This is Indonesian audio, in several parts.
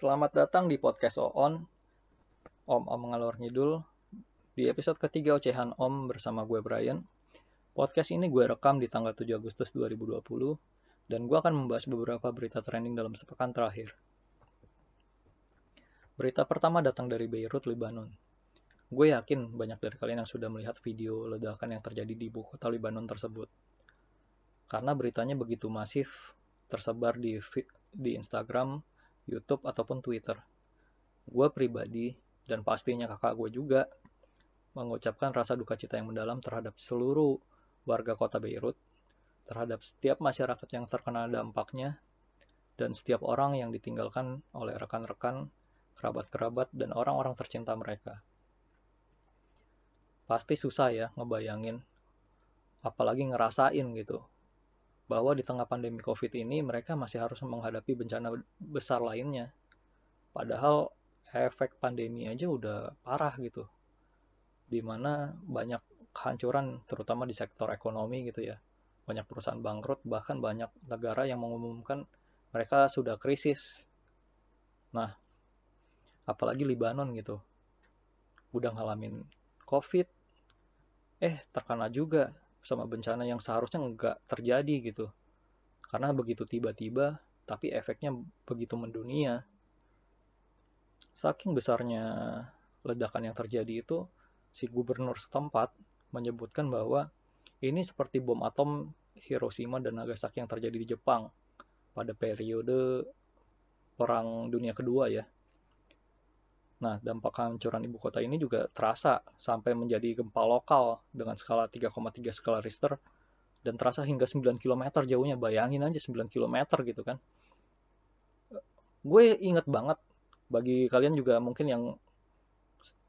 Selamat datang di podcast OON, Om Om Ngalor Ngidul. Di episode ketiga Ocehan Om bersama gue Brian. Podcast ini gue rekam di tanggal 7 Agustus 2020, dan gue akan membahas beberapa berita trending dalam sepekan terakhir. Berita pertama datang dari Beirut, Lebanon. Gue yakin banyak dari kalian yang sudah melihat video ledakan yang terjadi di ibu kota Lebanon tersebut. Karena beritanya begitu masif, tersebar di di Instagram, YouTube, ataupun Twitter. Gue pribadi, dan pastinya kakak gue juga, mengucapkan rasa duka cita yang mendalam terhadap seluruh warga kota Beirut, terhadap setiap masyarakat yang terkena dampaknya, dan setiap orang yang ditinggalkan oleh rekan-rekan, kerabat-kerabat, dan orang-orang tercinta mereka. Pasti susah ya ngebayangin, apalagi ngerasain gitu, bahwa di tengah pandemi COVID ini mereka masih harus menghadapi bencana besar lainnya. Padahal efek pandemi aja udah parah gitu. Di mana banyak kehancuran terutama di sektor ekonomi gitu ya. Banyak perusahaan bangkrut, bahkan banyak negara yang mengumumkan mereka sudah krisis. Nah, apalagi Libanon gitu. Udah ngalamin COVID, eh terkena juga sama bencana yang seharusnya nggak terjadi gitu. Karena begitu tiba-tiba, tapi efeknya begitu mendunia. Saking besarnya ledakan yang terjadi itu, si gubernur setempat menyebutkan bahwa ini seperti bom atom Hiroshima dan Nagasaki yang terjadi di Jepang pada periode Perang Dunia Kedua ya. Nah, dampak kehancuran ibu kota ini juga terasa sampai menjadi gempa lokal dengan skala 3,3 skala Richter dan terasa hingga 9 km jauhnya. Bayangin aja 9 km gitu kan. Gue inget banget bagi kalian juga mungkin yang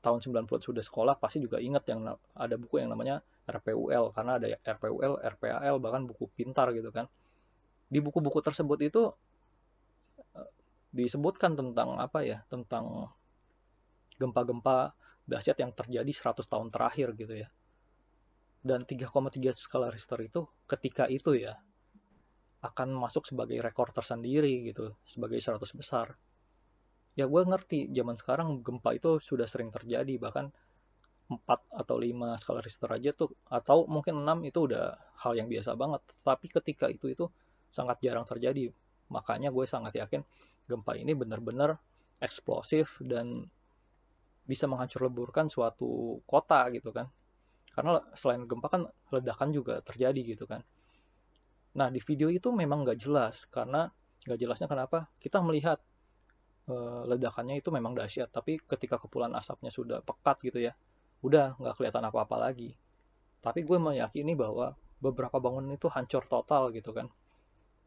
tahun 90 sudah sekolah pasti juga inget yang ada buku yang namanya RPUL karena ada RPUL, RPAL bahkan buku pintar gitu kan. Di buku-buku tersebut itu eh, disebutkan tentang apa ya? Tentang gempa-gempa dahsyat yang terjadi 100 tahun terakhir gitu ya. Dan 3,3 skala Richter itu ketika itu ya akan masuk sebagai rekor tersendiri gitu, sebagai 100 besar. Ya gue ngerti zaman sekarang gempa itu sudah sering terjadi, bahkan 4 atau 5 skala Richter aja tuh, atau mungkin 6 itu udah hal yang biasa banget. Tapi ketika itu itu sangat jarang terjadi. Makanya gue sangat yakin gempa ini benar-benar eksplosif dan bisa menghancur leburkan suatu kota gitu kan. Karena selain gempa kan ledakan juga terjadi gitu kan. Nah di video itu memang nggak jelas. Karena nggak jelasnya kenapa? Kita melihat e, ledakannya itu memang dahsyat. Tapi ketika kepulan asapnya sudah pekat gitu ya udah nggak kelihatan apa-apa lagi. Tapi gue meyakini bahwa beberapa bangunan itu hancur total gitu kan.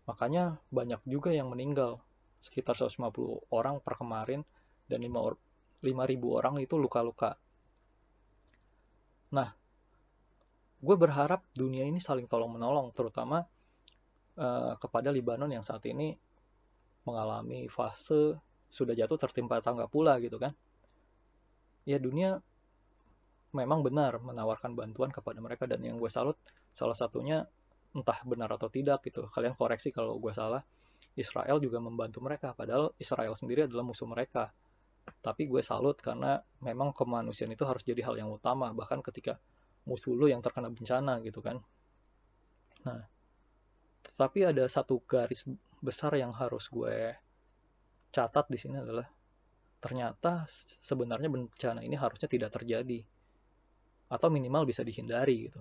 Makanya banyak juga yang meninggal. Sekitar 150 orang per kemarin dan 5, 5.000 orang itu luka-luka. Nah, gue berharap dunia ini saling tolong-menolong, terutama uh, kepada Libanon yang saat ini mengalami fase sudah jatuh tertimpa tangga pula gitu kan. Ya dunia memang benar menawarkan bantuan kepada mereka dan yang gue salut salah satunya entah benar atau tidak gitu. Kalian koreksi kalau gue salah. Israel juga membantu mereka padahal Israel sendiri adalah musuh mereka tapi gue salut karena memang kemanusiaan itu harus jadi hal yang utama bahkan ketika musuh lu yang terkena bencana gitu kan nah tetapi ada satu garis besar yang harus gue catat di sini adalah ternyata sebenarnya bencana ini harusnya tidak terjadi atau minimal bisa dihindari gitu.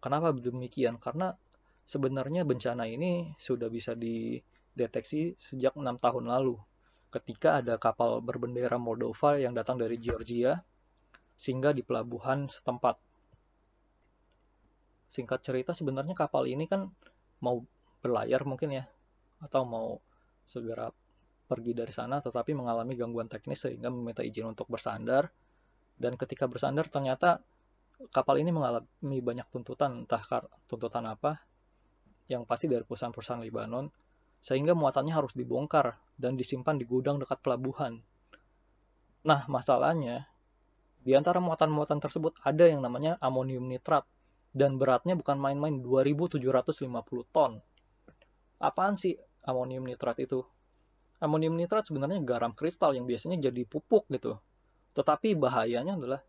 Kenapa demikian? Karena sebenarnya bencana ini sudah bisa dideteksi sejak enam tahun lalu ketika ada kapal berbendera Moldova yang datang dari Georgia singgah di pelabuhan setempat. Singkat cerita sebenarnya kapal ini kan mau berlayar mungkin ya atau mau segera pergi dari sana tetapi mengalami gangguan teknis sehingga meminta izin untuk bersandar dan ketika bersandar ternyata kapal ini mengalami banyak tuntutan entah tuntutan apa yang pasti dari perusahaan-perusahaan Libanon sehingga muatannya harus dibongkar dan disimpan di gudang dekat pelabuhan. Nah, masalahnya, di antara muatan-muatan tersebut ada yang namanya amonium nitrat, dan beratnya bukan main-main 2750 ton. Apaan sih amonium nitrat itu? amonium nitrat sebenarnya garam kristal yang biasanya jadi pupuk gitu. Tetapi bahayanya adalah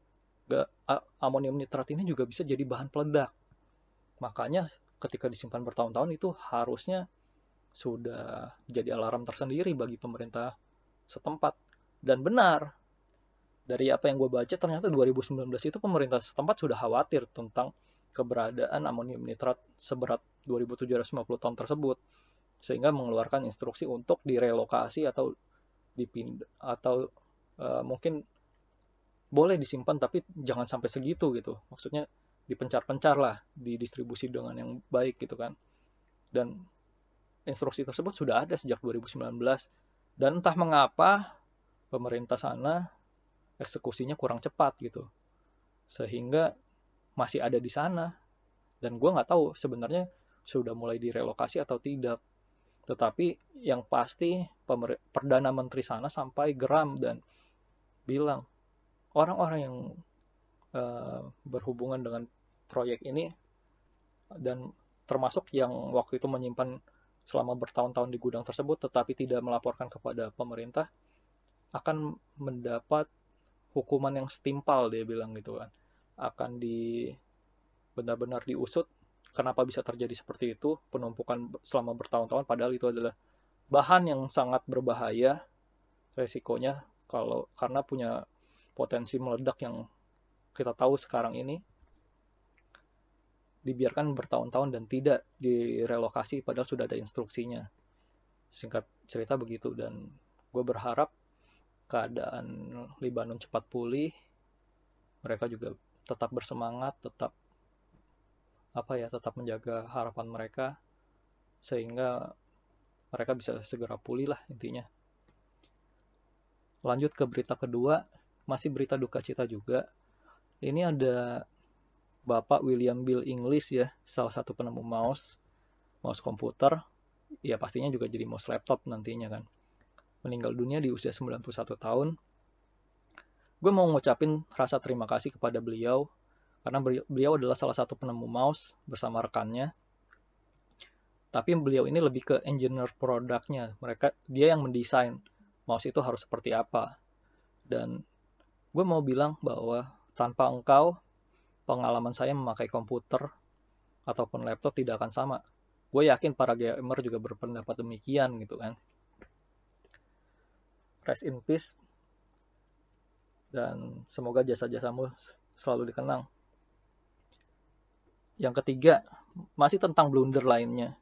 amonium nitrat ini juga bisa jadi bahan peledak. Makanya ketika disimpan bertahun-tahun itu harusnya sudah jadi alarm tersendiri bagi pemerintah setempat. Dan benar, dari apa yang gue baca ternyata 2019 itu pemerintah setempat sudah khawatir tentang keberadaan amonium nitrat seberat 2750 ton tersebut sehingga mengeluarkan instruksi untuk direlokasi atau dipindah atau uh, mungkin boleh disimpan tapi jangan sampai segitu gitu maksudnya dipencar-pencar lah didistribusi dengan yang baik gitu kan dan instruksi tersebut sudah ada sejak 2019 dan entah mengapa pemerintah sana eksekusinya kurang cepat gitu. Sehingga masih ada di sana. Dan gue nggak tahu sebenarnya sudah mulai direlokasi atau tidak. Tetapi yang pasti Perdana Menteri sana sampai geram dan bilang orang-orang yang uh, berhubungan dengan proyek ini dan termasuk yang waktu itu menyimpan selama bertahun-tahun di gudang tersebut tetapi tidak melaporkan kepada pemerintah akan mendapat hukuman yang setimpal dia bilang gitu kan. Akan di benar-benar diusut kenapa bisa terjadi seperti itu penumpukan selama bertahun-tahun padahal itu adalah bahan yang sangat berbahaya resikonya kalau karena punya potensi meledak yang kita tahu sekarang ini dibiarkan bertahun-tahun dan tidak direlokasi padahal sudah ada instruksinya singkat cerita begitu dan gue berharap keadaan Libanon cepat pulih mereka juga tetap bersemangat tetap apa ya tetap menjaga harapan mereka sehingga mereka bisa segera pulih lah intinya. Lanjut ke berita kedua, masih berita duka cita juga. Ini ada Bapak William Bill English ya, salah satu penemu mouse, mouse komputer, ya pastinya juga jadi mouse laptop nantinya kan. Meninggal dunia di usia 91 tahun. Gue mau ngucapin rasa terima kasih kepada beliau karena beliau adalah salah satu penemu mouse bersama rekannya. Tapi beliau ini lebih ke engineer produknya. Mereka dia yang mendesain mouse itu harus seperti apa. Dan gue mau bilang bahwa tanpa engkau pengalaman saya memakai komputer ataupun laptop tidak akan sama. Gue yakin para gamer juga berpendapat demikian gitu kan. Rest in peace dan semoga jasa-jasamu selalu dikenang. Yang ketiga, masih tentang blunder lainnya.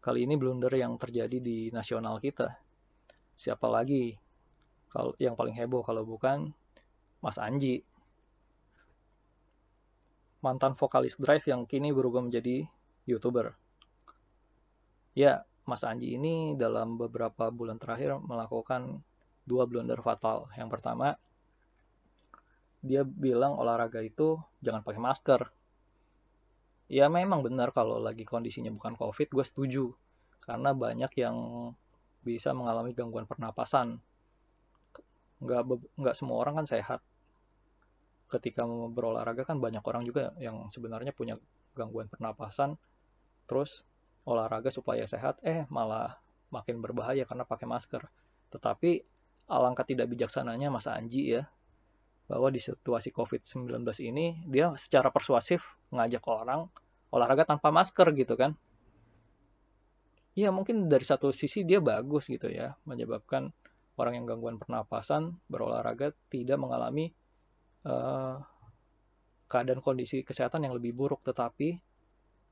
Kali ini blunder yang terjadi di nasional kita. Siapa lagi kalau yang paling heboh kalau bukan Mas Anji. Mantan vokalis Drive yang kini berubah menjadi YouTuber. Ya, Mas Anji ini dalam beberapa bulan terakhir melakukan dua blunder fatal. Yang pertama, dia bilang olahraga itu jangan pakai masker ya memang benar kalau lagi kondisinya bukan covid gue setuju karena banyak yang bisa mengalami gangguan pernapasan nggak nggak semua orang kan sehat ketika berolahraga kan banyak orang juga yang sebenarnya punya gangguan pernapasan terus olahraga supaya sehat eh malah makin berbahaya karena pakai masker tetapi alangkah tidak bijaksananya Mas Anji ya bahwa di situasi COVID-19 ini dia secara persuasif ngajak orang olahraga tanpa masker gitu kan. Ya mungkin dari satu sisi dia bagus gitu ya, menyebabkan orang yang gangguan pernapasan berolahraga tidak mengalami uh, keadaan kondisi kesehatan yang lebih buruk. Tetapi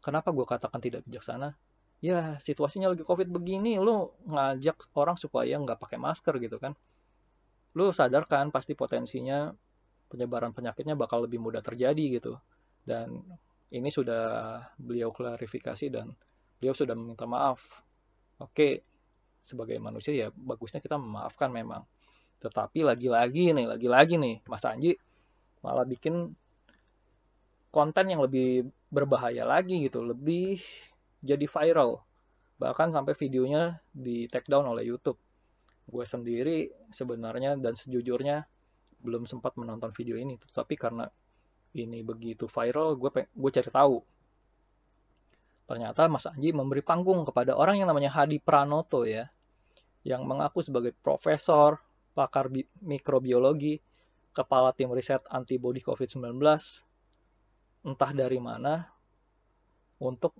kenapa gue katakan tidak bijaksana? Ya situasinya lagi covid begini, lu ngajak orang supaya nggak pakai masker gitu kan. Lu sadar kan pasti potensinya penyebaran penyakitnya bakal lebih mudah terjadi gitu. Dan ini sudah beliau klarifikasi dan beliau sudah meminta maaf. Oke, sebagai manusia ya bagusnya kita memaafkan memang. Tetapi lagi-lagi nih, lagi-lagi nih, Mas Anji malah bikin konten yang lebih berbahaya lagi gitu, lebih jadi viral. Bahkan sampai videonya di take down oleh YouTube. Gue sendiri sebenarnya dan sejujurnya belum sempat menonton video ini, tetapi karena ini begitu viral, gue gue cari tahu. Ternyata Mas Anji memberi panggung kepada orang yang namanya Hadi Pranoto ya, yang mengaku sebagai profesor, pakar mikrobiologi, kepala tim riset antibodi COVID-19, entah dari mana, untuk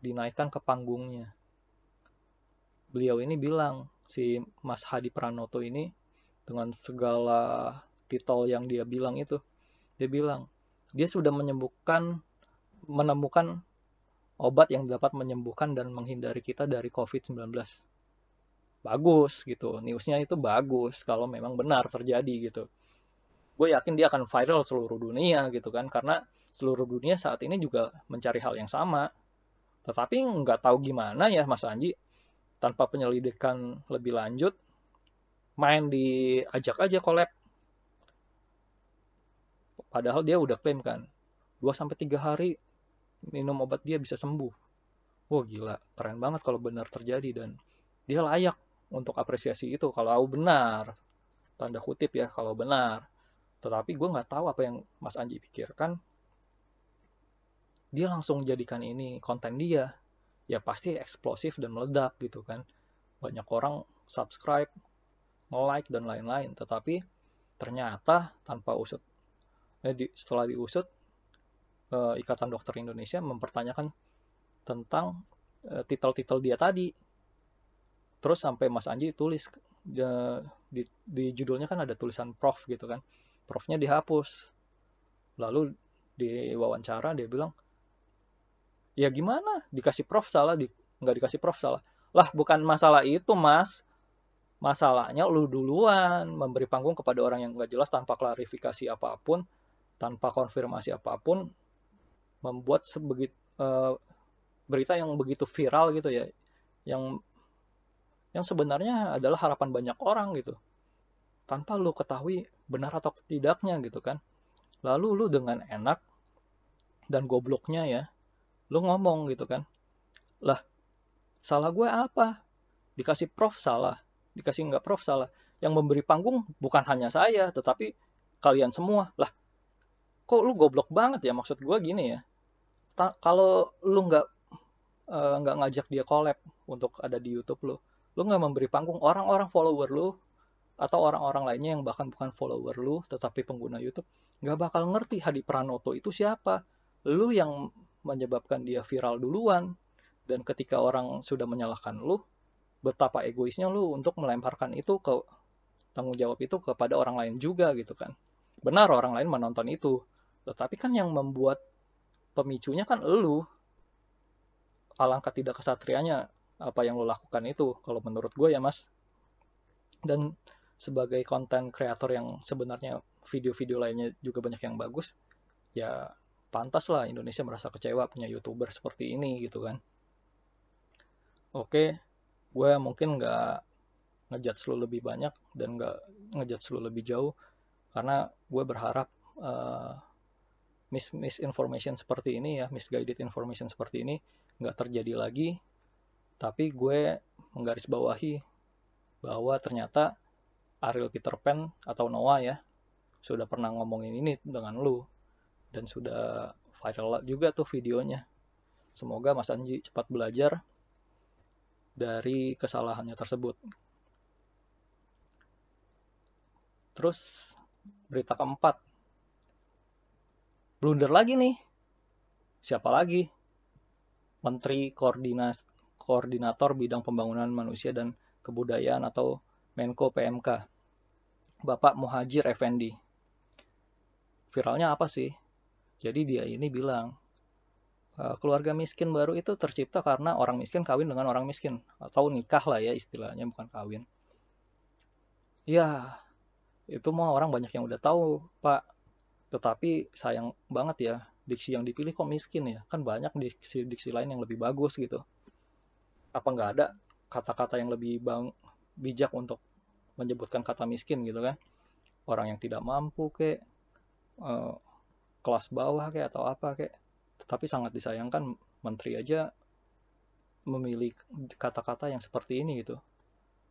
dinaikkan ke panggungnya. Beliau ini bilang, si Mas Hadi Pranoto ini, dengan segala titel yang dia bilang itu, dia bilang, dia sudah menyembuhkan, menemukan obat yang dapat menyembuhkan dan menghindari kita dari COVID-19 bagus gitu. Newsnya itu bagus kalau memang benar terjadi gitu gue yakin dia akan viral seluruh dunia gitu kan karena seluruh dunia saat ini juga mencari hal yang sama. Tetapi nggak tahu gimana ya Mas Anji tanpa penyelidikan lebih lanjut main diajak aja collab. Padahal dia udah klaim kan 2 sampai 3 hari minum obat dia bisa sembuh. Wah gila keren banget kalau benar terjadi dan dia layak untuk apresiasi itu. Kalau benar tanda kutip ya kalau benar tetapi gue nggak tahu apa yang Mas Anji pikirkan. Dia langsung jadikan ini konten dia. Ya pasti eksplosif dan meledak gitu kan. Banyak orang subscribe like dan lain-lain. Tetapi ternyata tanpa usut eh, di, setelah diusut eh, Ikatan Dokter Indonesia mempertanyakan tentang eh, titel-titel dia tadi. Terus sampai Mas Anji tulis ya, di, di judulnya kan ada tulisan prof gitu kan profnya dihapus. Lalu di wawancara dia bilang ya gimana? Dikasih prof salah di nggak dikasih prof salah. Lah bukan masalah itu mas. Masalahnya lu duluan memberi panggung kepada orang yang nggak jelas tanpa klarifikasi apa pun tanpa konfirmasi apa pun membuat sebegit uh, berita yang begitu viral gitu ya yang yang sebenarnya adalah harapan banyak orang gitu. Tanpa lu ketahui benar atau tidaknya gitu kan. Lalu lu dengan enak dan gobloknya ya lu ngomong gitu kan. Lah salah gue apa? Dikasih prof salah dikasih nggak prof salah. Yang memberi panggung bukan hanya saya tetapi kalian semua. Lah kok lu goblok banget ya? Maksud gue gini ya. Kalau lu nggak uh, nggak ngajak dia collab untuk ada di YouTube lu lu nggak memberi panggung orang-orang follower lu atau orang-orang lainnya yang bahkan bukan follower lu tetapi pengguna YouTube nggak bakal ngerti Hadi Pranoto itu siapa. Lu yang menyebabkan dia viral duluan. Dan ketika orang sudah menyalahkan lu betapa egoisnya lu untuk melemparkan itu ke tanggung jawab itu kepada orang lain juga gitu kan. Benar orang lain menonton itu. Tetapi kan yang membuat pemicunya kan lu. Alangkah tidak kesatrianya apa yang lo lakukan itu kalau menurut gue ya mas. Dan sebagai konten kreator yang sebenarnya video-video lainnya juga banyak yang bagus ya pantas lah Indonesia merasa kecewa punya youtuber seperti ini gitu kan. Oke gue mungkin nggak ngejat lu lebih banyak dan nggak ngejat lu lebih jauh karena gue berharap uh, mis misinformation seperti ini ya misguided information seperti ini nggak terjadi lagi. Tapi gue menggarisbawahi bahwa ternyata Ariel Peter Pan atau Noah ya sudah pernah ngomongin ini dengan lu dan sudah viral juga tuh videonya. Semoga Mas Anji cepat belajar dari kesalahannya tersebut. Terus berita keempat. Blunder lagi nih. Siapa lagi? Menteri Koordinasi Koordinator Bidang Pembangunan Manusia dan Kebudayaan atau Menko PMK, Bapak Muhajir Effendi. Viralnya apa sih? Jadi dia ini bilang, e, keluarga miskin baru itu tercipta karena orang miskin kawin dengan orang miskin. Atau nikah lah ya istilahnya, bukan kawin. Ya, itu mah orang banyak yang udah tahu, Pak. Tetapi sayang banget ya, diksi yang dipilih kok miskin ya. Kan banyak diksi-diksi lain yang lebih bagus gitu apa nggak ada kata-kata yang lebih bang bijak untuk menyebutkan kata miskin gitu kan. Orang yang tidak mampu kek uh, kelas bawah kek atau apa kek tetapi sangat disayangkan menteri aja memilih kata-kata yang seperti ini gitu.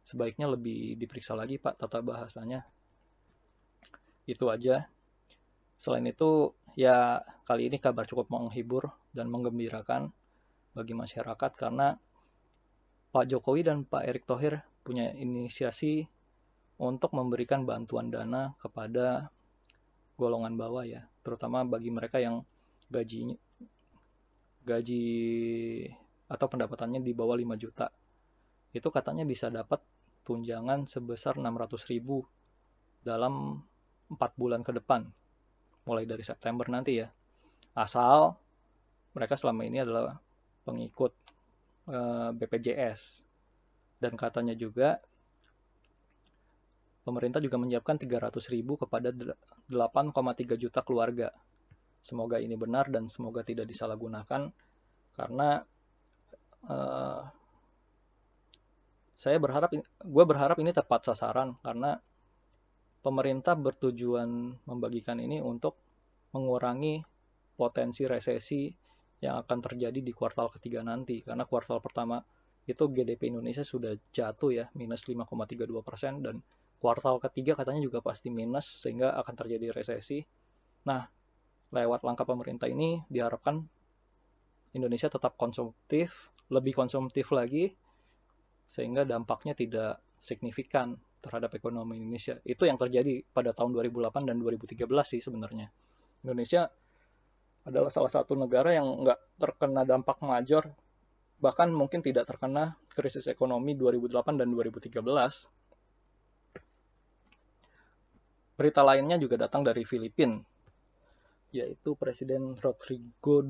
Sebaiknya lebih diperiksa lagi pak tata bahasanya. Itu aja. Selain itu ya kali ini kabar cukup menghibur dan menggembirakan bagi masyarakat karena Pak Jokowi dan Pak Erick Thohir punya inisiasi untuk memberikan bantuan dana kepada golongan bawah ya, terutama bagi mereka yang gaji gaji atau pendapatannya di bawah 5 juta. Itu katanya bisa dapat tunjangan sebesar 600 ribu dalam 4 bulan ke depan, mulai dari September nanti ya. Asal mereka selama ini adalah pengikut eh, BPJS. Dan katanya juga pemerintah juga menyiapkan 300 ribu kepada 8,3 juta keluarga. Semoga ini benar dan semoga tidak disalahgunakan karena uh, saya berharap gue berharap ini tepat sasaran karena pemerintah bertujuan membagikan ini untuk mengurangi potensi resesi yang akan terjadi di kuartal ketiga nanti karena kuartal pertama itu GDP Indonesia sudah jatuh ya minus 5,32 persen dan kuartal ketiga katanya juga pasti minus sehingga akan terjadi resesi. Nah, lewat langkah pemerintah ini diharapkan Indonesia tetap konsumtif, lebih konsumtif lagi sehingga dampaknya tidak signifikan terhadap ekonomi Indonesia. Itu yang terjadi pada tahun 2008 dan 2013 sih sebenarnya. Indonesia adalah salah satu negara yang nggak terkena dampak major, bahkan mungkin tidak terkena krisis ekonomi 2008 dan 2013. Berita lainnya juga datang dari Filipina, yaitu Presiden Rodrigo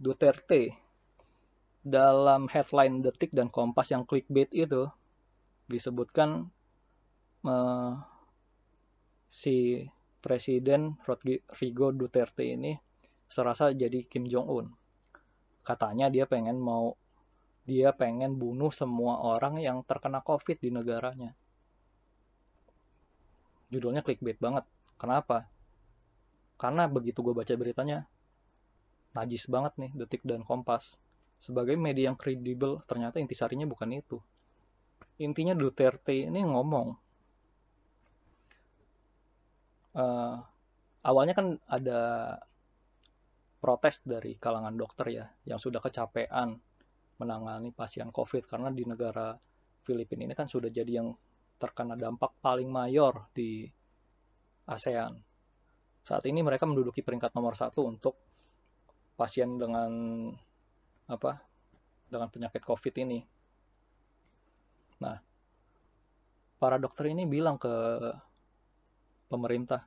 Duterte. Dalam headline Detik dan Kompas yang clickbait itu, disebutkan uh, si Presiden Rodrigo Duterte ini serasa jadi Kim Jong Un. Katanya dia pengen mau dia pengen bunuh semua orang yang terkena COVID di negaranya. Judulnya clickbait banget. Kenapa? Karena begitu gue baca beritanya, najis banget nih Detik dan Kompas. Sebagai media yang kredibel, ternyata intisarinya bukan itu. Intinya Duterte ini ngomong, uh, awalnya kan ada protes dari kalangan dokter ya yang sudah kecapean menangani pasien COVID karena di negara Filipina ini kan sudah jadi yang terkena dampak paling mayor di ASEAN. Saat ini mereka menduduki peringkat nomor satu untuk pasien dengan apa dengan penyakit COVID ini. Nah, para dokter ini bilang ke pemerintah,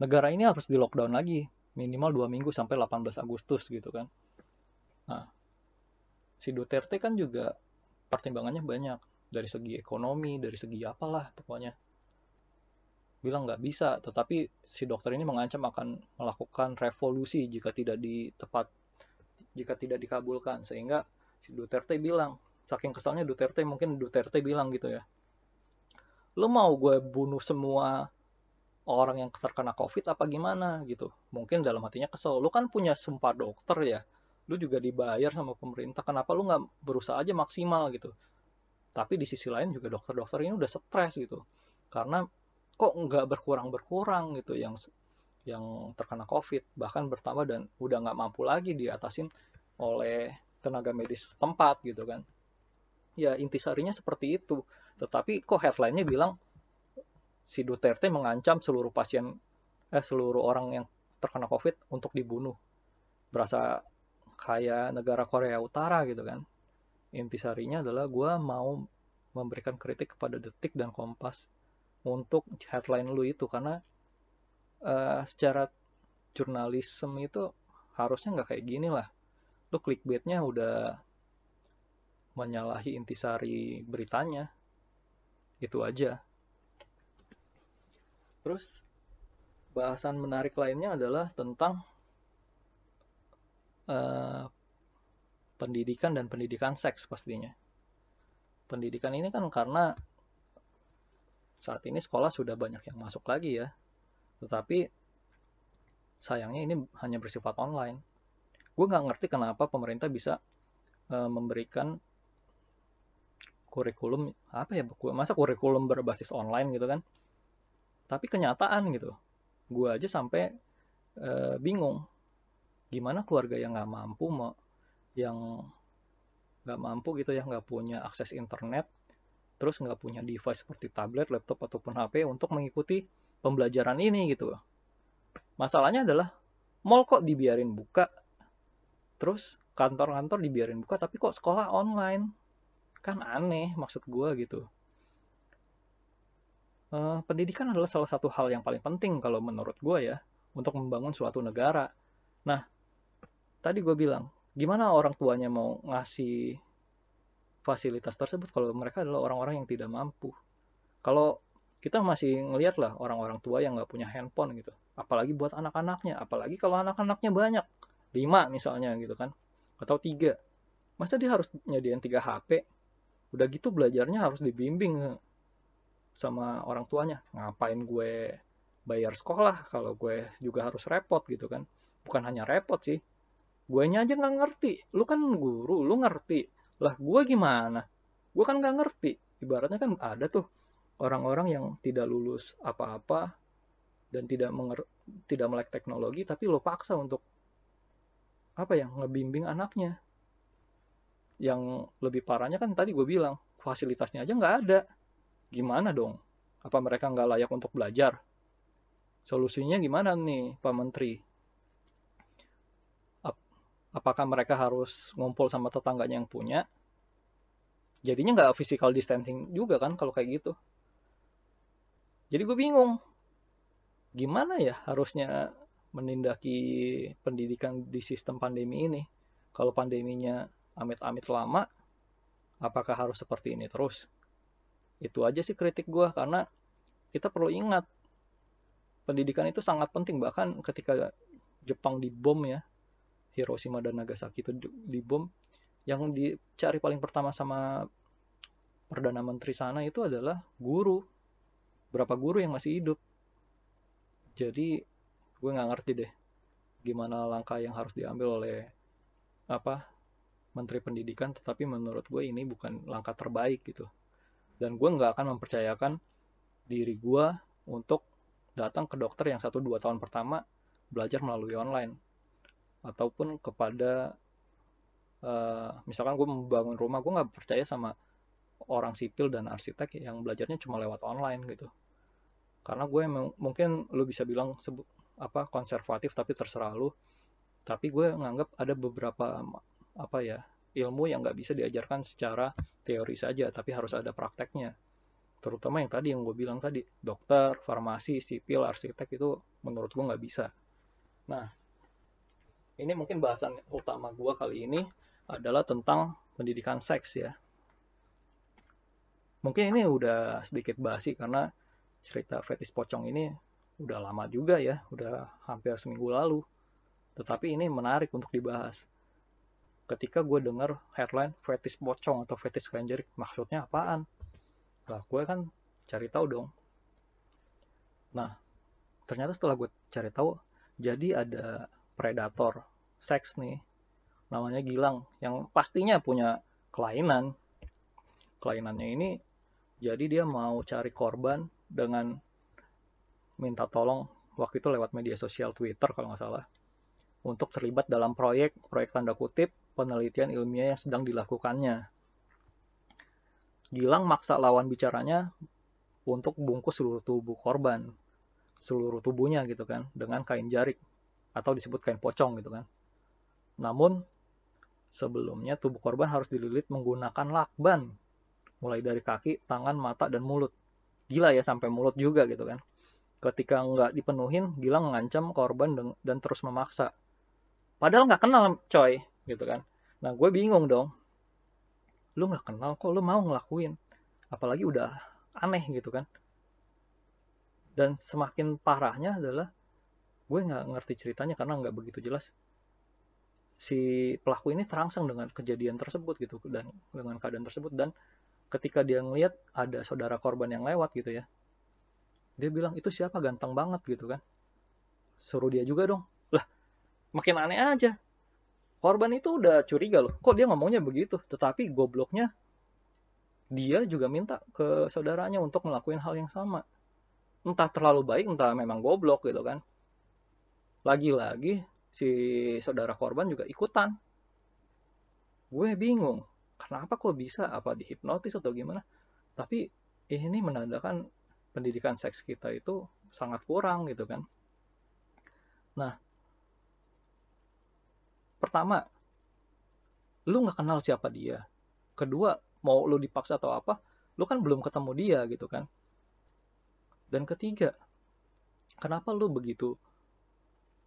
negara ini harus di lockdown lagi minimal dua minggu sampai 18 Agustus gitu kan. Nah, si Duterte kan juga pertimbangannya banyak dari segi ekonomi, dari segi apalah pokoknya. Bilang nggak bisa, tetapi si dokter ini mengancam akan melakukan revolusi jika tidak di tepat jika tidak dikabulkan. Sehingga si Duterte bilang saking kesalnya Duterte mungkin Duterte bilang gitu ya lo mau gue bunuh semua orang yang terkena covid apa gimana? Gitu. Mungkin dalam hatinya kesel. Lu kan punya sumpah dokter ya lu juga dibayar sama pemerintah kenapa lu nggak berusaha aja maksimal? Gitu tapi di sisi lain juga dokter-dokter ini udah stres gitu karena kok nggak berkurang berkurang gitu yang yang terkena covid bahkan bertambah dan udah nggak mampu lagi diatasin oleh tenaga medis tempat gitu kan ya intisarinya seperti itu tetapi kok headline-nya bilang si Duterte mengancam seluruh pasien eh seluruh orang yang terkena COVID untuk dibunuh. Berasa kayak negara Korea Utara gitu kan. Intisarinya adalah gue mau memberikan kritik kepada Detik dan Kompas untuk headline lu itu karena uh, secara jurnalisme itu harusnya nggak kayak gini lah. Lu clickbaitnya udah menyalahi intisari beritanya. Itu aja. Terus bahasan menarik lainnya adalah tentang uh, pendidikan dan pendidikan seks pastinya. Pendidikan ini kan karena saat ini sekolah sudah banyak yang masuk lagi ya. Tetapi sayangnya ini hanya bersifat online. Gue nggak ngerti kenapa pemerintah bisa uh, memberikan kurikulum apa ya masa kurikulum berbasis online gitu kan tapi kenyataan gitu gue aja sampai e, bingung gimana keluarga yang nggak mampu mau yang nggak mampu gitu ya nggak punya akses internet terus nggak punya device seperti tablet, laptop ataupun HP untuk mengikuti pembelajaran ini gitu. Masalahnya adalah mall kok dibiarin buka, terus kantor-kantor dibiarin buka, tapi kok sekolah online, kan aneh maksud gue gitu. Uh, pendidikan adalah salah satu hal yang paling penting kalau menurut gue ya untuk membangun suatu negara. Nah, tadi gue bilang, gimana orang tuanya mau ngasih fasilitas tersebut kalau mereka adalah orang-orang yang tidak mampu. Kalau kita masih ngelihat lah orang-orang tua yang nggak punya handphone gitu, apalagi buat anak-anaknya, apalagi kalau anak-anaknya banyak, lima misalnya gitu kan, atau tiga, masa dia harus nyediain tiga HP? Udah gitu belajarnya harus dibimbing sama orang tuanya. Ngapain gue bayar sekolah kalau gue juga harus repot gitu kan? Bukan hanya repot sih, gue aja nggak ngerti. Lu kan guru, lu ngerti. Lah gue gimana? Gue kan nggak ngerti. Ibaratnya kan ada tuh orang-orang yang tidak lulus apa-apa dan tidak menger tidak melek teknologi tapi lo paksa untuk apa ya ngebimbing anaknya. Yang lebih parahnya kan tadi gue bilang fasilitasnya aja nggak ada. Gimana dong? Apa mereka nggak layak untuk belajar? Solusinya gimana nih pak menteri apakah mereka harus ngumpul sama tetangganya yang punya? Jadinya nggak physical distancing juga kan kalau kayak gitu. Jadi gue bingung. Gimana ya harusnya menindaki pendidikan di sistem pandemi ini? Kalau pandeminya amit-amit lama apakah harus seperti ini terus? Itu aja sih kritik gue karena kita perlu ingat pendidikan itu sangat penting. Bahkan ketika Jepang dibom ya Hiroshima dan Nagasaki itu dibom yang dicari paling pertama sama perdana menteri sana itu adalah guru. Berapa guru yang masih hidup. Jadi gue nggak ngerti deh gimana langkah yang harus diambil oleh apa menteri pendidikan tetapi menurut gue ini bukan langkah terbaik gitu. Dan gue nggak akan mempercayakan diri gue untuk datang ke dokter yang satu dua tahun pertama belajar melalui online ataupun kepada uh, misalkan gue membangun rumah gue nggak percaya sama orang sipil dan arsitek yang belajarnya cuma lewat online gitu. Karena gue mungkin lu bisa bilang sebut apa konservatif tapi terserah lu. Tapi gue nganggap ada beberapa apa ya ilmu yang nggak bisa diajarkan secara teori saja tapi harus ada prakteknya. Terutama yang tadi yang gue bilang tadi dokter farmasi sipil arsitek itu menurut gue nggak bisa. Nah ini mungkin bahasan utama gue kali ini adalah tentang pendidikan seks ya. Mungkin ini udah sedikit basi karena cerita fetis pocong ini udah lama juga ya, udah hampir seminggu lalu. Tetapi ini menarik untuk dibahas. Ketika gue denger headline fetis pocong atau fetis kelenjerik, maksudnya apaan? Lah gue kan cari tahu dong. Nah, ternyata setelah gue cari tahu, jadi ada predator seks nih namanya Gilang yang pastinya punya kelainan kelainannya ini jadi dia mau cari korban dengan minta tolong waktu itu lewat media sosial Twitter kalau nggak salah untuk terlibat dalam proyek proyek tanda kutip penelitian ilmiah yang sedang dilakukannya. Gilang maksa lawan bicaranya untuk bungkus seluruh tubuh korban, seluruh tubuhnya gitu kan, dengan kain jarik atau disebut kain pocong gitu kan. Namun sebelumnya tubuh korban harus dililit menggunakan lakban mulai dari kaki, tangan, mata, dan mulut. Gila ya sampai mulut juga gitu kan. Ketika nggak dipenuhin, Gila mengancam korban dan terus memaksa. Padahal nggak kenal coy gitu kan. Nah gue bingung dong. Lu nggak kenal kok lu mau ngelakuin. Apalagi udah aneh gitu kan. Dan semakin parahnya adalah gue nggak ngerti ceritanya karena nggak begitu jelas si pelaku ini terangsang dengan kejadian tersebut gitu dan dengan keadaan tersebut dan ketika dia ngelihat ada saudara korban yang lewat gitu ya dia bilang itu siapa? Ganteng banget gitu kan. Suruh dia juga dong lah makin aneh aja. Korban itu udah curiga loh kok dia ngomongnya begitu? Tetapi gobloknya dia juga minta ke saudaranya untuk melakukan hal yang sama. Entah terlalu baik entah memang goblok gitu kan. Lagi-lagi si saudara korban juga ikutan. Gue bingung kenapa kok bisa? Apa dihipnotis atau gimana? Tapi ini menandakan pendidikan seks kita itu sangat kurang gitu kan. Nah pertama lu nggak kenal siapa dia. Kedua mau lu dipaksa atau apa lu kan belum ketemu dia gitu kan. Dan ketiga kenapa lu begitu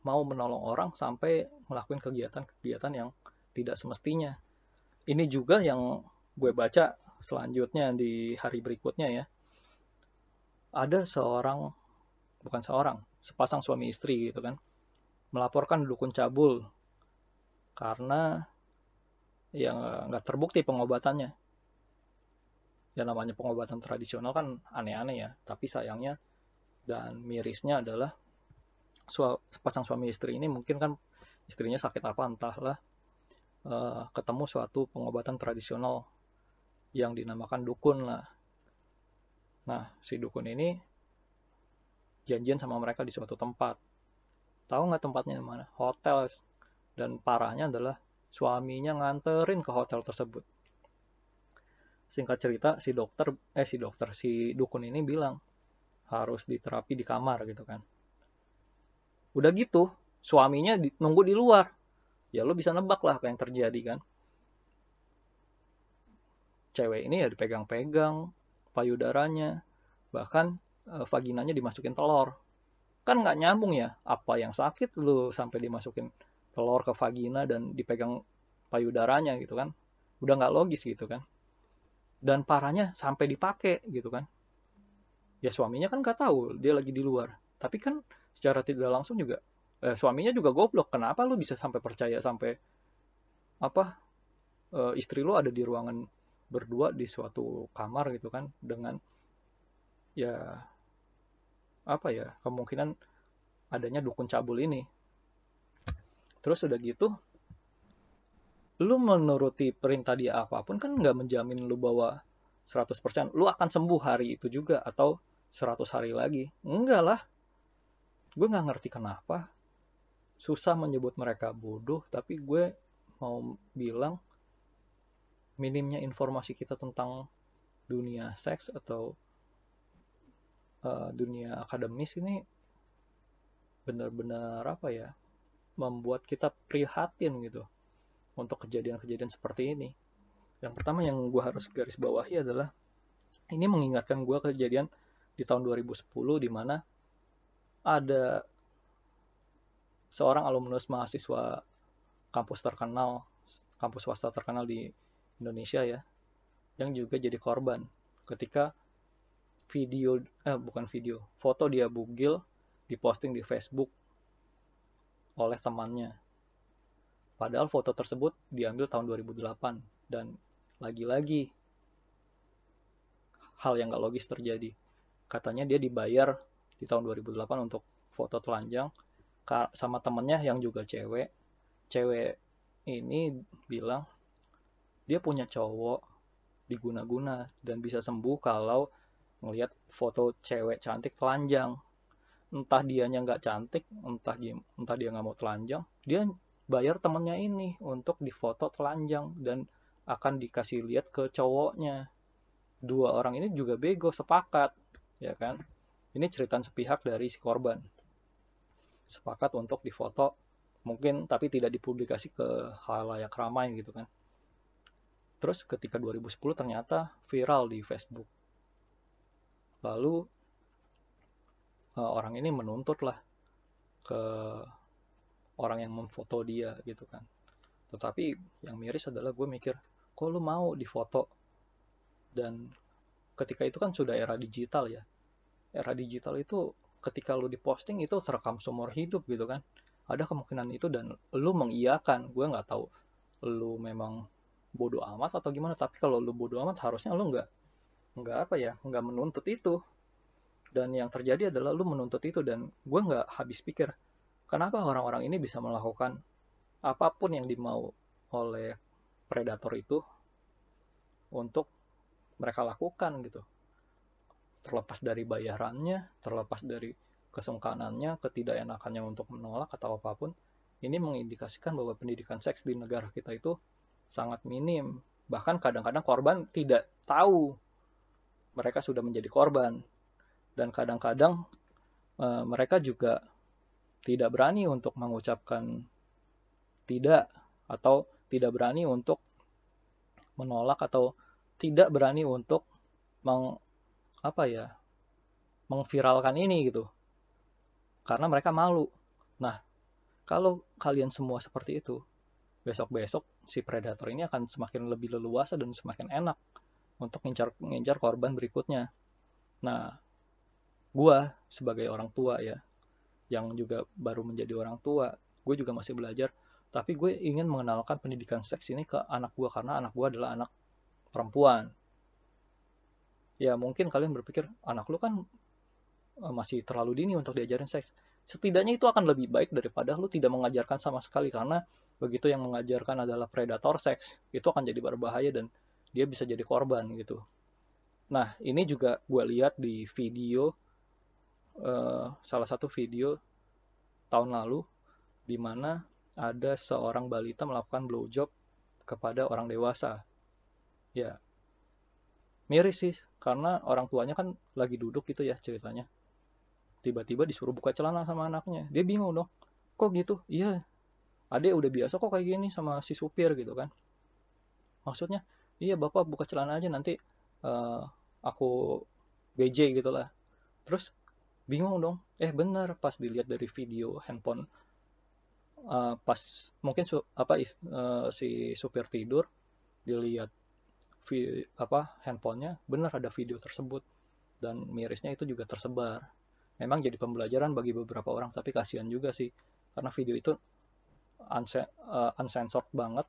mau menolong orang sampai ngelakuin kegiatan-kegiatan yang tidak semestinya. Ini juga yang gue baca selanjutnya di hari berikutnya ya. Ada seorang bukan seorang sepasang suami istri gitu kan melaporkan dukun cabul karena yang nggak terbukti pengobatannya. Ya namanya pengobatan tradisional kan aneh-aneh ya tapi sayangnya dan mirisnya adalah sepasang suami istri ini mungkin kan istrinya sakit apa entahlah uh, ketemu suatu pengobatan tradisional yang dinamakan dukun lah. Nah, si dukun ini janjian sama mereka di suatu tempat. Tahu nggak tempatnya di mana? Hotel. Dan parahnya adalah suaminya nganterin ke hotel tersebut. Singkat cerita, si dokter, eh si dokter, si dukun ini bilang harus diterapi di kamar gitu kan. Udah gitu, suaminya di, nunggu di luar. Ya lo bisa nebak lah apa yang terjadi kan? Cewek ini ya dipegang-pegang payudaranya bahkan e, vaginanya dimasukin telur. Kan nggak nyambung ya apa yang sakit lu sampai dimasukin telur ke vagina dan dipegang payudaranya gitu kan? Udah nggak logis gitu kan? Dan parahnya sampai dipakai gitu kan? Ya suaminya kan nggak tahu dia lagi di luar tapi kan secara tidak langsung juga eh, suaminya juga goblok. Kenapa lu bisa sampai percaya sampai apa eh, istri lu ada di ruangan berdua di suatu kamar gitu kan dengan ya apa ya kemungkinan adanya dukun cabul ini. Terus udah gitu lu menuruti perintah dia apa pun kan nggak menjamin lu bawa 100% lu akan sembuh hari itu juga atau 100 hari lagi. Enggak lah gue nggak ngerti kenapa susah menyebut mereka bodoh tapi gue mau bilang minimnya informasi kita tentang dunia seks atau uh, dunia akademis ini benar-benar apa ya membuat kita prihatin gitu untuk kejadian-kejadian seperti ini. Yang pertama yang gue harus garis bawahi adalah ini mengingatkan gue kejadian di tahun 2010 di mana ada seorang alumnus mahasiswa kampus terkenal, kampus swasta terkenal di Indonesia ya yang juga jadi korban. Ketika video eh bukan video foto dia bugil diposting di Facebook oleh temannya. Padahal foto tersebut diambil tahun 2008 dan lagi-lagi hal yang gak logis terjadi. Katanya dia dibayar di tahun 2008 untuk foto telanjang sama temennya yang juga cewek. Cewek ini bilang dia punya cowok diguna-guna dan bisa sembuh kalau ngelihat foto cewek cantik telanjang. Entah dianya nggak cantik entah dia entah dia nggak mau telanjang dia bayar temennya ini untuk difoto telanjang dan akan dikasih lihat ke cowoknya. Dua orang ini juga bego sepakat ya kan ini cerita sepihak dari si korban sepakat untuk difoto mungkin tapi tidak dipublikasi ke halayak ramai gitu kan Terus ketika 2010 ternyata viral di Facebook. Lalu uh, orang ini menuntut lah ke orang yang memfoto dia gitu kan. Tetapi yang miris adalah gue mikir, kok lu mau difoto? Dan ketika itu kan sudah era digital ya. Era digital itu ketika lu diposting itu terekam seumur hidup gitu kan. Ada kemungkinan itu dan lu mengiyakan. Gue nggak tahu lu memang bodoh amat atau gimana tapi kalau lu bodoh amat harusnya lu nggak nggak apa ya nggak menuntut itu dan yang terjadi adalah lu menuntut itu dan gue nggak habis pikir kenapa orang-orang ini bisa melakukan apa pun yang dimau oleh predator itu untuk mereka lakukan gitu terlepas dari bayarannya terlepas dari kesungkanannya ketidakenakannya untuk menolak atau apa pun ini mengindikasikan bahwa pendidikan seks di negara kita itu sangat minim. Bahkan kadang-kadang korban tidak tahu mereka sudah menjadi korban dan kadang-kadang uh, mereka juga tidak berani untuk mengucapkan tidak atau tidak berani untuk menolak atau tidak berani untuk apa ya mengviralkan ini gitu karena mereka malu nah kalau kalian semua seperti itu besok-besok si predator ini akan semakin lebih leluasa dan semakin enak untuk ngincar ngincar korban berikutnya. Nah, gua sebagai orang tua ya, yang juga baru menjadi orang tua, gue juga masih belajar, tapi gue ingin mengenalkan pendidikan seks ini ke anak gue karena anak gue adalah anak perempuan. Ya mungkin kalian berpikir anak lu kan eh, masih terlalu dini untuk diajarin seks. Setidaknya itu akan lebih baik daripada lu tidak mengajarkan sama sekali karena begitu yang mengajarkan adalah predator seks itu akan jadi berbahaya dan dia bisa jadi korban gitu nah ini juga gue lihat di video uh, salah satu video tahun lalu di mana ada seorang balita melakukan blowjob kepada orang dewasa ya miris sih karena orang tuanya kan lagi duduk gitu ya ceritanya. Tiba-tiba disuruh buka celana sama anaknya. Dia bingung dong kok gitu? Iya adek udah biasa kok kayak gini sama si supir gitu kan. Maksudnya iya bapak buka celana aja nanti uh, aku BJ gitu lah terus bingung dong eh bener pas dilihat dari video handphone uh, pas mungkin su, apa uh, si supir tidur dilihat apa handphonenya bener ada video tersebut. Dan mirisnya itu juga tersebar. Memang jadi pembelajaran bagi beberapa orang tapi kasihan juga sih. Karena video itu uh, uncensored banget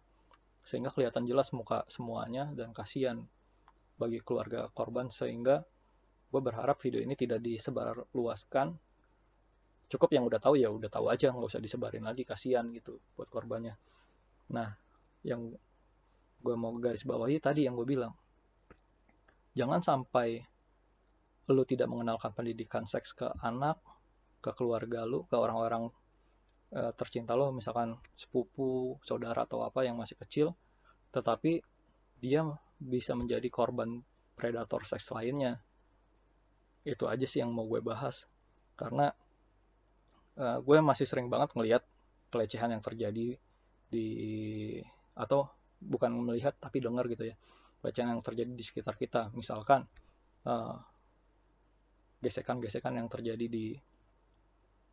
sehingga kelihatan jelas muka semuanya dan kasihan bagi keluarga korban sehingga gue berharap video ini tidak disebar luaskan cukup yang udah tahu ya udah tahu aja nggak usah disebarin lagi kasihan gitu buat korbannya. Nah yang gue mau garis bawahi tadi yang gue bilang. Jangan sampai lu tidak mengenalkan pendidikan seks ke anak ke keluarga lu ke orang-orang uh, tercinta lo misalkan sepupu saudara atau apa yang masih kecil tetapi dia bisa menjadi korban predator seks lainnya. Itu aja sih yang mau gue bahas. Karena uh, gue masih sering banget ngelihat pelecehan yang terjadi di atau bukan melihat tapi dengar gitu ya pelecehan yang terjadi di sekitar kita. Misalkan uh, gesekan-gesekan yang terjadi di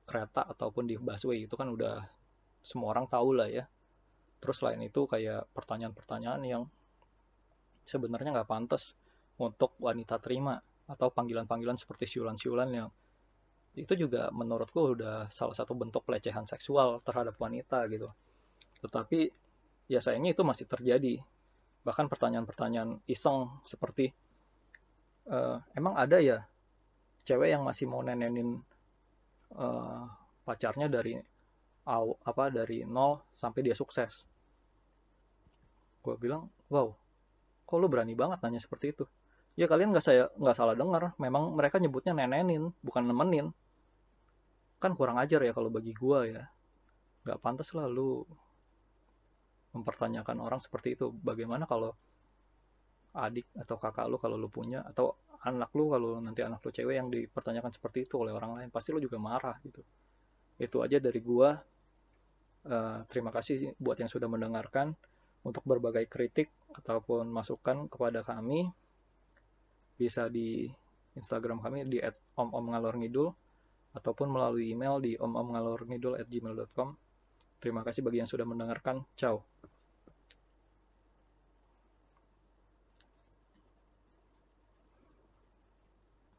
kereta ataupun di busway itu kan udah semua orang tahu lah ya. Terus selain itu kayak pertanyaan-pertanyaan yang sebenarnya nggak pantas untuk wanita terima atau panggilan-panggilan seperti siulan-siulan yang itu juga menurutku udah salah satu bentuk pelecehan seksual terhadap wanita gitu. Tetapi ya sayangnya itu masih terjadi. Bahkan pertanyaan-pertanyaan iseng seperti e, emang ada ya cewek yang masih mau nenenin uh, pacarnya dari aw, apa dari nol sampai dia sukses? Gue bilang wow kok lu berani banget nanya seperti itu? Ya kalian nggak saya nggak salah dengar. Memang mereka nyebutnya nenenin bukan nemenin. Kan kurang ajar ya kalau bagi gue ya. Nggak pantas lah lu mempertanyakan orang seperti itu. Bagaimana kalau adik atau kakak lu kalau lu punya atau anak lu kalau nanti anak lu cewek yang dipertanyakan seperti itu oleh orang lain pasti lu juga marah gitu. Itu aja dari gua. Uh, terima kasih buat yang sudah mendengarkan. Untuk berbagai kritik ataupun masukan kepada kami bisa di Instagram kami di @om_om_ngalor_ngidul ataupun melalui email di omomngalorngidul@gmail.com. Terima kasih bagi yang sudah mendengarkan. Ciao.